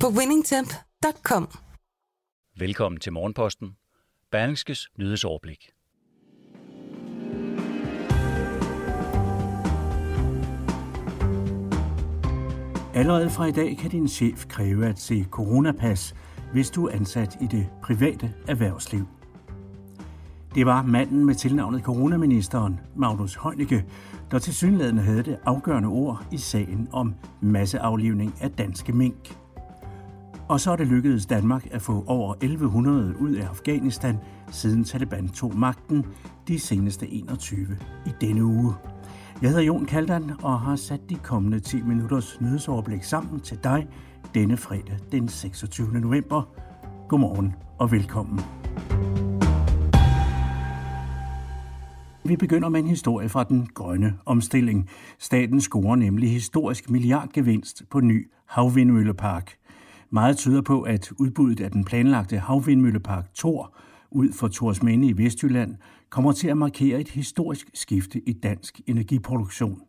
på winningtemp.com. Velkommen til Morgenposten. Berlingskes nyhedsoverblik. Allerede fra i dag kan din chef kræve at se coronapas, hvis du er ansat i det private erhvervsliv. Det var manden med tilnavnet coronaministeren, Magnus Heunicke, der til synligheden havde det afgørende ord i sagen om masseaflivning af danske mink. Og så er det lykkedes Danmark at få over 1100 ud af Afghanistan, siden Taliban tog magten de seneste 21 i denne uge. Jeg hedder Jon Kaldan og har sat de kommende 10 minutters nyhedsoverblik sammen til dig denne fredag den 26. november. Godmorgen og velkommen. Vi begynder med en historie fra den grønne omstilling. Staten scorer nemlig historisk milliardgevinst på ny havvindmøllepark. Meget tyder på, at udbuddet af den planlagte havvindmøllepark Tor ud for Torsminde i Vestjylland kommer til at markere et historisk skifte i dansk energiproduktion.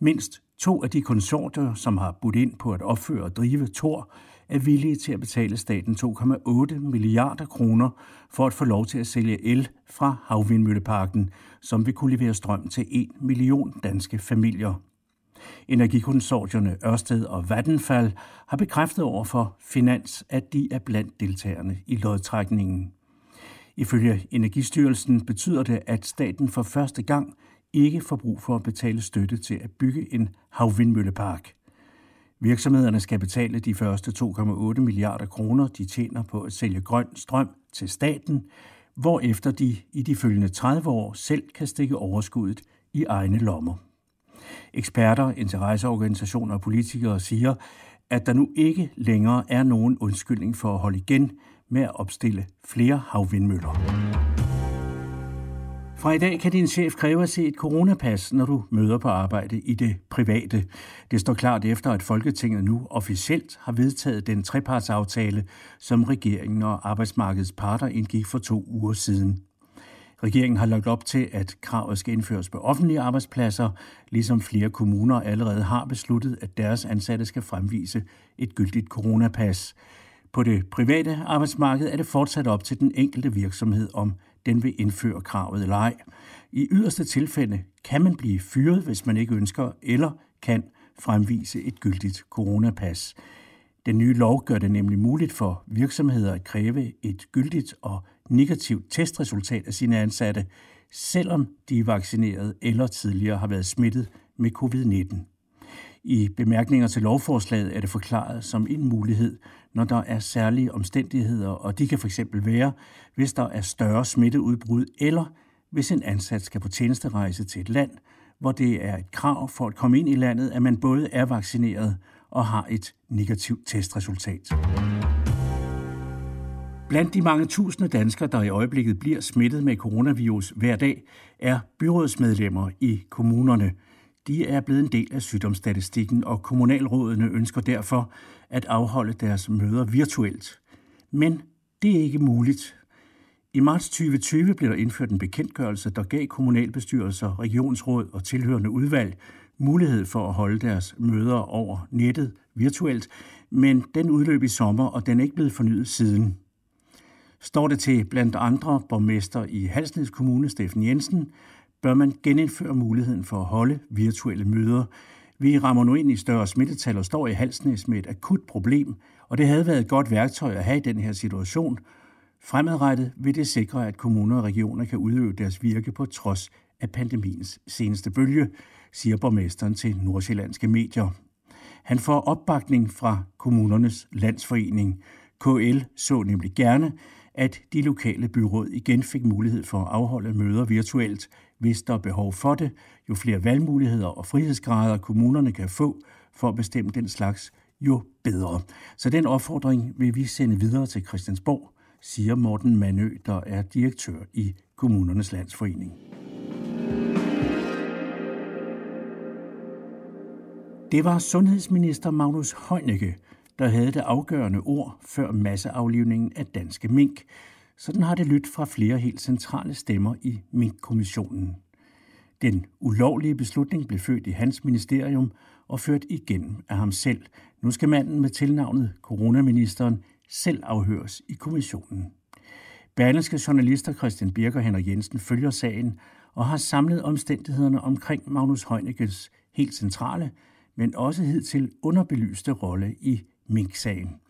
Mindst to af de konsorter, som har budt ind på at opføre og drive Tor, er villige til at betale staten 2,8 milliarder kroner for at få lov til at sælge el fra havvindmølleparken, som vil kunne levere strøm til 1 million danske familier. Energikonsortierne Ørsted og Vattenfall har bekræftet over for Finans, at de er blandt deltagerne i lodtrækningen. Ifølge Energistyrelsen betyder det, at staten for første gang ikke får brug for at betale støtte til at bygge en havvindmøllepark. Virksomhederne skal betale de første 2,8 milliarder kroner, de tjener på at sælge grøn strøm til staten, hvorefter de i de følgende 30 år selv kan stikke overskuddet i egne lommer. Eksperter, interesseorganisationer og politikere siger, at der nu ikke længere er nogen undskyldning for at holde igen med at opstille flere havvindmøller. Fra i dag kan din chef kræve at se et coronapas, når du møder på arbejde i det private. Det står klart efter, at Folketinget nu officielt har vedtaget den trepartsaftale, som regeringen og arbejdsmarkedets parter indgik for to uger siden. Regeringen har lagt op til, at kravet skal indføres på offentlige arbejdspladser, ligesom flere kommuner allerede har besluttet, at deres ansatte skal fremvise et gyldigt coronapas. På det private arbejdsmarked er det fortsat op til den enkelte virksomhed, om den vil indføre kravet eller ej. I yderste tilfælde kan man blive fyret, hvis man ikke ønsker eller kan fremvise et gyldigt coronapas. Den nye lov gør det nemlig muligt for virksomheder at kræve et gyldigt og negativt testresultat af sine ansatte, selvom de er vaccineret eller tidligere har været smittet med covid-19. I bemærkninger til lovforslaget er det forklaret som en mulighed, når der er særlige omstændigheder, og de kan fx være, hvis der er større smitteudbrud, eller hvis en ansat skal på tjenesterejse til et land, hvor det er et krav for at komme ind i landet, at man både er vaccineret og har et negativt testresultat. Blandt de mange tusinde danskere, der i øjeblikket bliver smittet med coronavirus hver dag, er byrådsmedlemmer i kommunerne – de er blevet en del af sygdomsstatistikken, og kommunalrådene ønsker derfor at afholde deres møder virtuelt. Men det er ikke muligt. I marts 2020 blev der indført en bekendtgørelse, der gav kommunalbestyrelser, regionsråd og tilhørende udvalg mulighed for at holde deres møder over nettet virtuelt, men den udløb i sommer, og den er ikke blevet fornyet siden. Står det til blandt andre borgmester i Halsnæs Kommune, Steffen Jensen, bør man genindføre muligheden for at holde virtuelle møder. Vi rammer nu ind i større smittetal og står i Halsnæs med et akut problem, og det havde været et godt værktøj at have i den her situation. Fremadrettet vil det sikre, at kommuner og regioner kan udøve deres virke på trods af pandemiens seneste bølge, siger borgmesteren til nordsjællandske medier. Han får opbakning fra kommunernes landsforening. KL så nemlig gerne, at de lokale byråd igen fik mulighed for at afholde møder virtuelt, hvis der er behov for det. Jo flere valgmuligheder og frihedsgrader kommunerne kan få for at bestemme den slags, jo bedre. Så den opfordring vil vi sende videre til Christiansborg, siger Morten Manø, der er direktør i Kommunernes Landsforening. Det var sundhedsminister Magnus Heunicke, der havde det afgørende ord før masseaflivningen af danske mink. Sådan har det lyttet fra flere helt centrale stemmer i Mink-kommissionen. Den ulovlige beslutning blev født i hans ministerium og ført igennem af ham selv. Nu skal manden med tilnavnet coronaministeren selv afhøres i kommissionen. Berlingske journalister Christian Birk og Henrik Jensen følger sagen og har samlet omstændighederne omkring Magnus Heunickes helt centrale, men også hed til underbelyste rolle i Mink-sagen.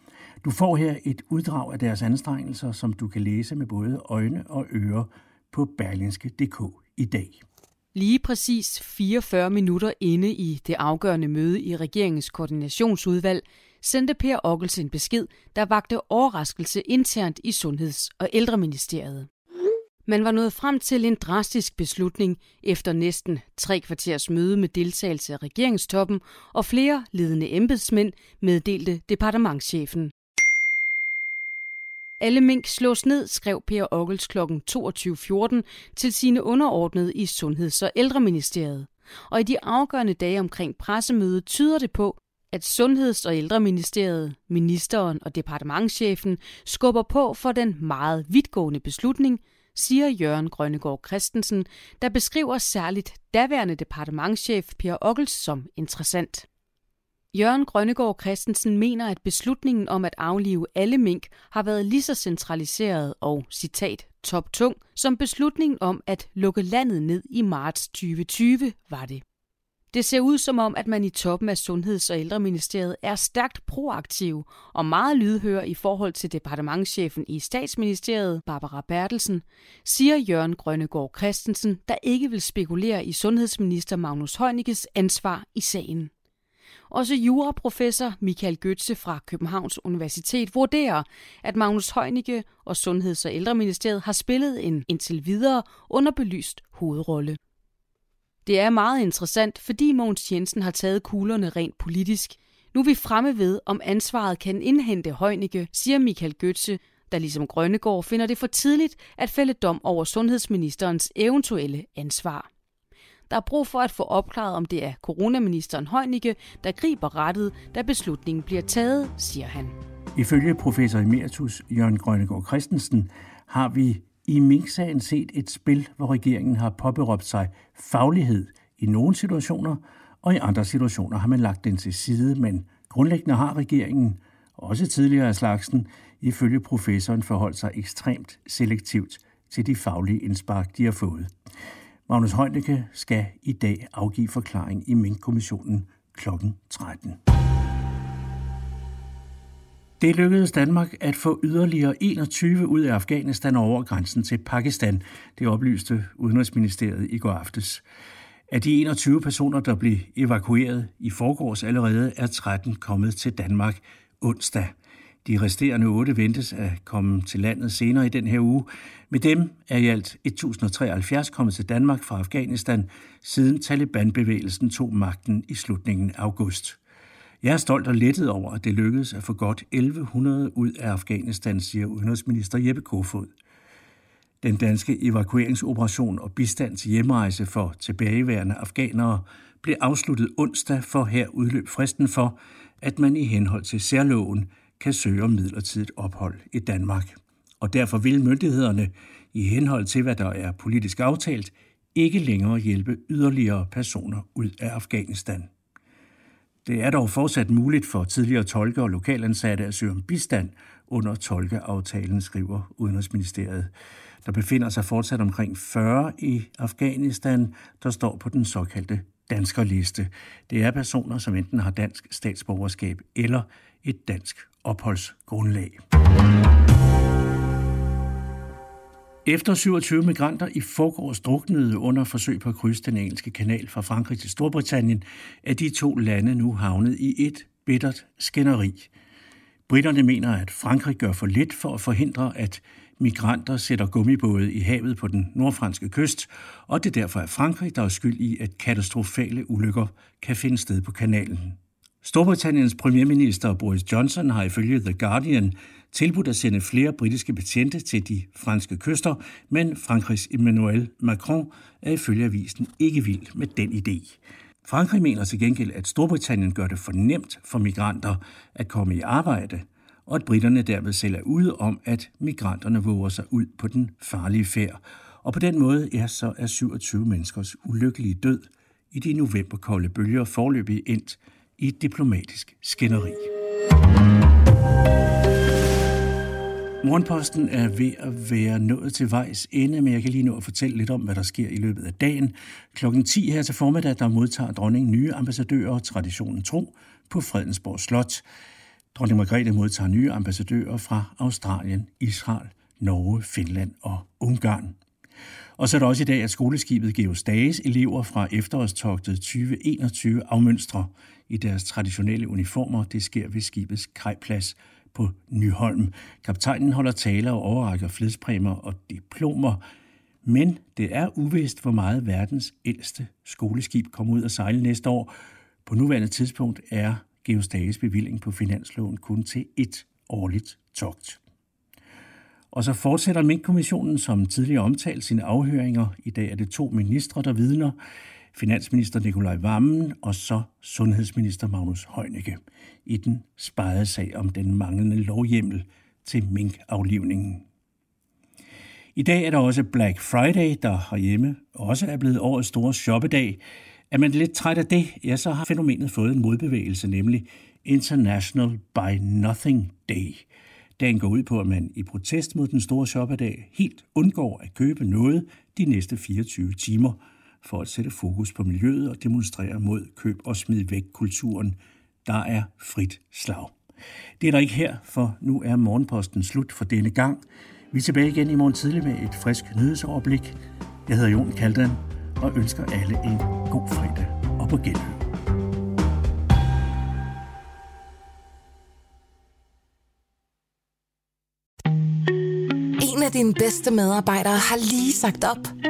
Du får her et uddrag af deres anstrengelser, som du kan læse med både øjne og ører på berlingske.dk i dag. Lige præcis 44 minutter inde i det afgørende møde i regeringens koordinationsudvalg, sendte Per Ockels en besked, der vagte overraskelse internt i Sundheds- og Ældreministeriet. Man var nået frem til en drastisk beslutning efter næsten tre kvarters møde med deltagelse af regeringstoppen og flere ledende embedsmænd, meddelte departementschefen. Alle mink slås ned, skrev Per Ockels kl. 22.14 til sine underordnede i Sundheds- og Ældreministeriet. Og i de afgørende dage omkring pressemødet tyder det på, at Sundheds- og Ældreministeriet, ministeren og departementschefen skubber på for den meget vidtgående beslutning, siger Jørgen Grønnegård Christensen, der beskriver særligt daværende departementschef Per Ockels som interessant. Jørgen Grønnegård Christensen mener, at beslutningen om at aflive alle mink har været lige så centraliseret og, citat, toptung, som beslutningen om at lukke landet ned i marts 2020 var det. Det ser ud som om, at man i toppen af Sundheds- og Ældreministeriet er stærkt proaktiv og meget lydhør i forhold til departementschefen i statsministeriet, Barbara Bertelsen, siger Jørgen Grønnegård Christensen, der ikke vil spekulere i sundhedsminister Magnus Heunickes ansvar i sagen. Også juraprofessor Michael Götze fra Københavns Universitet vurderer, at Magnus Heunicke og Sundheds- og Ældreministeriet har spillet en indtil videre underbelyst hovedrolle. Det er meget interessant, fordi Mogens Jensen har taget kuglerne rent politisk. Nu er vi fremme ved, om ansvaret kan indhente Heunicke, siger Michael Götze, der ligesom Grønnegård finder det for tidligt at fælde dom over sundhedsministerens eventuelle ansvar. Der er brug for at få opklaret, om det er coronaministeren Heunicke, der griber rettet, da beslutningen bliver taget, siger han. Ifølge professor emeritus Jørgen Grønnegård Christensen har vi i Mink-sagen set et spil, hvor regeringen har påberåbt sig faglighed i nogle situationer, og i andre situationer har man lagt den til side, men grundlæggende har regeringen, også tidligere af slagsen, ifølge professoren forholdt sig ekstremt selektivt til de faglige indspark, de har fået. Magnus Heunicke skal i dag afgive forklaring i Mink-kommissionen kl. 13. Det lykkedes Danmark at få yderligere 21 ud af Afghanistan over grænsen til Pakistan. Det oplyste Udenrigsministeriet i går aftes. Af de 21 personer, der blev evakueret i forgårs allerede, er 13 kommet til Danmark onsdag. De resterende otte ventes at komme til landet senere i den her uge. Med dem er i alt 1073 kommet til Danmark fra Afghanistan, siden Taliban-bevægelsen tog magten i slutningen af august. Jeg er stolt og lettet over, at det lykkedes at få godt 1100 ud af Afghanistan, siger udenrigsminister Jeppe Kofod. Den danske evakueringsoperation og bistand til hjemrejse for tilbageværende afghanere blev afsluttet onsdag, for her udløb fristen for, at man i henhold til særloven kan søge om midlertidigt ophold i Danmark. Og derfor vil myndighederne, i henhold til hvad der er politisk aftalt, ikke længere hjælpe yderligere personer ud af Afghanistan. Det er dog fortsat muligt for tidligere tolke og lokalansatte at søge om bistand under tolkeaftalen, skriver Udenrigsministeriet. Der befinder sig fortsat omkring 40 i Afghanistan, der står på den såkaldte danskerliste. Det er personer, som enten har dansk statsborgerskab eller et dansk opholdsgrundlag. Efter 27 migranter i forgårs druknede under forsøg på at krydse den engelske kanal fra Frankrig til Storbritannien, er de to lande nu havnet i et bittert skænderi. Britterne mener, at Frankrig gør for lidt for at forhindre, at migranter sætter gummibåde i havet på den nordfranske kyst, og det er derfor er Frankrig, der er skyld i, at katastrofale ulykker kan finde sted på kanalen. Storbritanniens premierminister Boris Johnson har ifølge The Guardian tilbudt at sende flere britiske betjente til de franske kyster, men Frankrigs Emmanuel Macron er ifølge avisen ikke vild med den idé. Frankrig mener til gengæld, at Storbritannien gør det for nemt for migranter at komme i arbejde, og at britterne derved selv er ude om, at migranterne våger sig ud på den farlige færd. Og på den måde ja, så er 27 menneskers ulykkelige død i de novemberkolde bølger forløbig endt i et diplomatisk skænderi. Morgenposten er ved at være nået til vejs ende, men jeg kan lige nå at fortælle lidt om, hvad der sker i løbet af dagen. Klokken 10 her til formiddag, der modtager dronningen nye ambassadører, traditionen tro, på Fredensborg Slot. Dronning Margrethe modtager nye ambassadører fra Australien, Israel, Norge, Finland og Ungarn. Og så er der også i dag, at skoleskibet Geos Dages elever fra efterårstogtet 2021 afmønstrer i deres traditionelle uniformer. Det sker ved skibets kajplads på Nyholm. Kaptajnen holder taler og overrækker fledspræmer og diplomer, men det er uvist, hvor meget verdens ældste skoleskib kommer ud at sejle næste år. På nuværende tidspunkt er Geostages bevilling på finansloven kun til et årligt togt. Og så fortsætter Mink-kommissionen som tidligere omtalt sine afhøringer. I dag er det to ministre, der vidner. Finansminister Nikolaj Vammen og så sundhedsminister Magnus Heunicke i den spejede sag om den manglende lovhjemmel til minkaflivningen. I dag er der også Black Friday, der herhjemme også er blevet årets store shoppedag. Er man lidt træt af det, ja, så har fænomenet fået en modbevægelse, nemlig International Buy Nothing Day – Dagen går ud på, at man i protest mod den store shoppedag helt undgår at købe noget de næste 24 timer for at sætte fokus på miljøet og demonstrere mod køb og smid væk kulturen. Der er frit slag. Det er der ikke her, for nu er morgenposten slut for denne gang. Vi er tilbage igen i morgen tidlig med et frisk nyhedsoverblik. Jeg hedder Jon Kaldan og ønsker alle en god fredag og på genhør. af dine bedste medarbejdere har lige sagt op.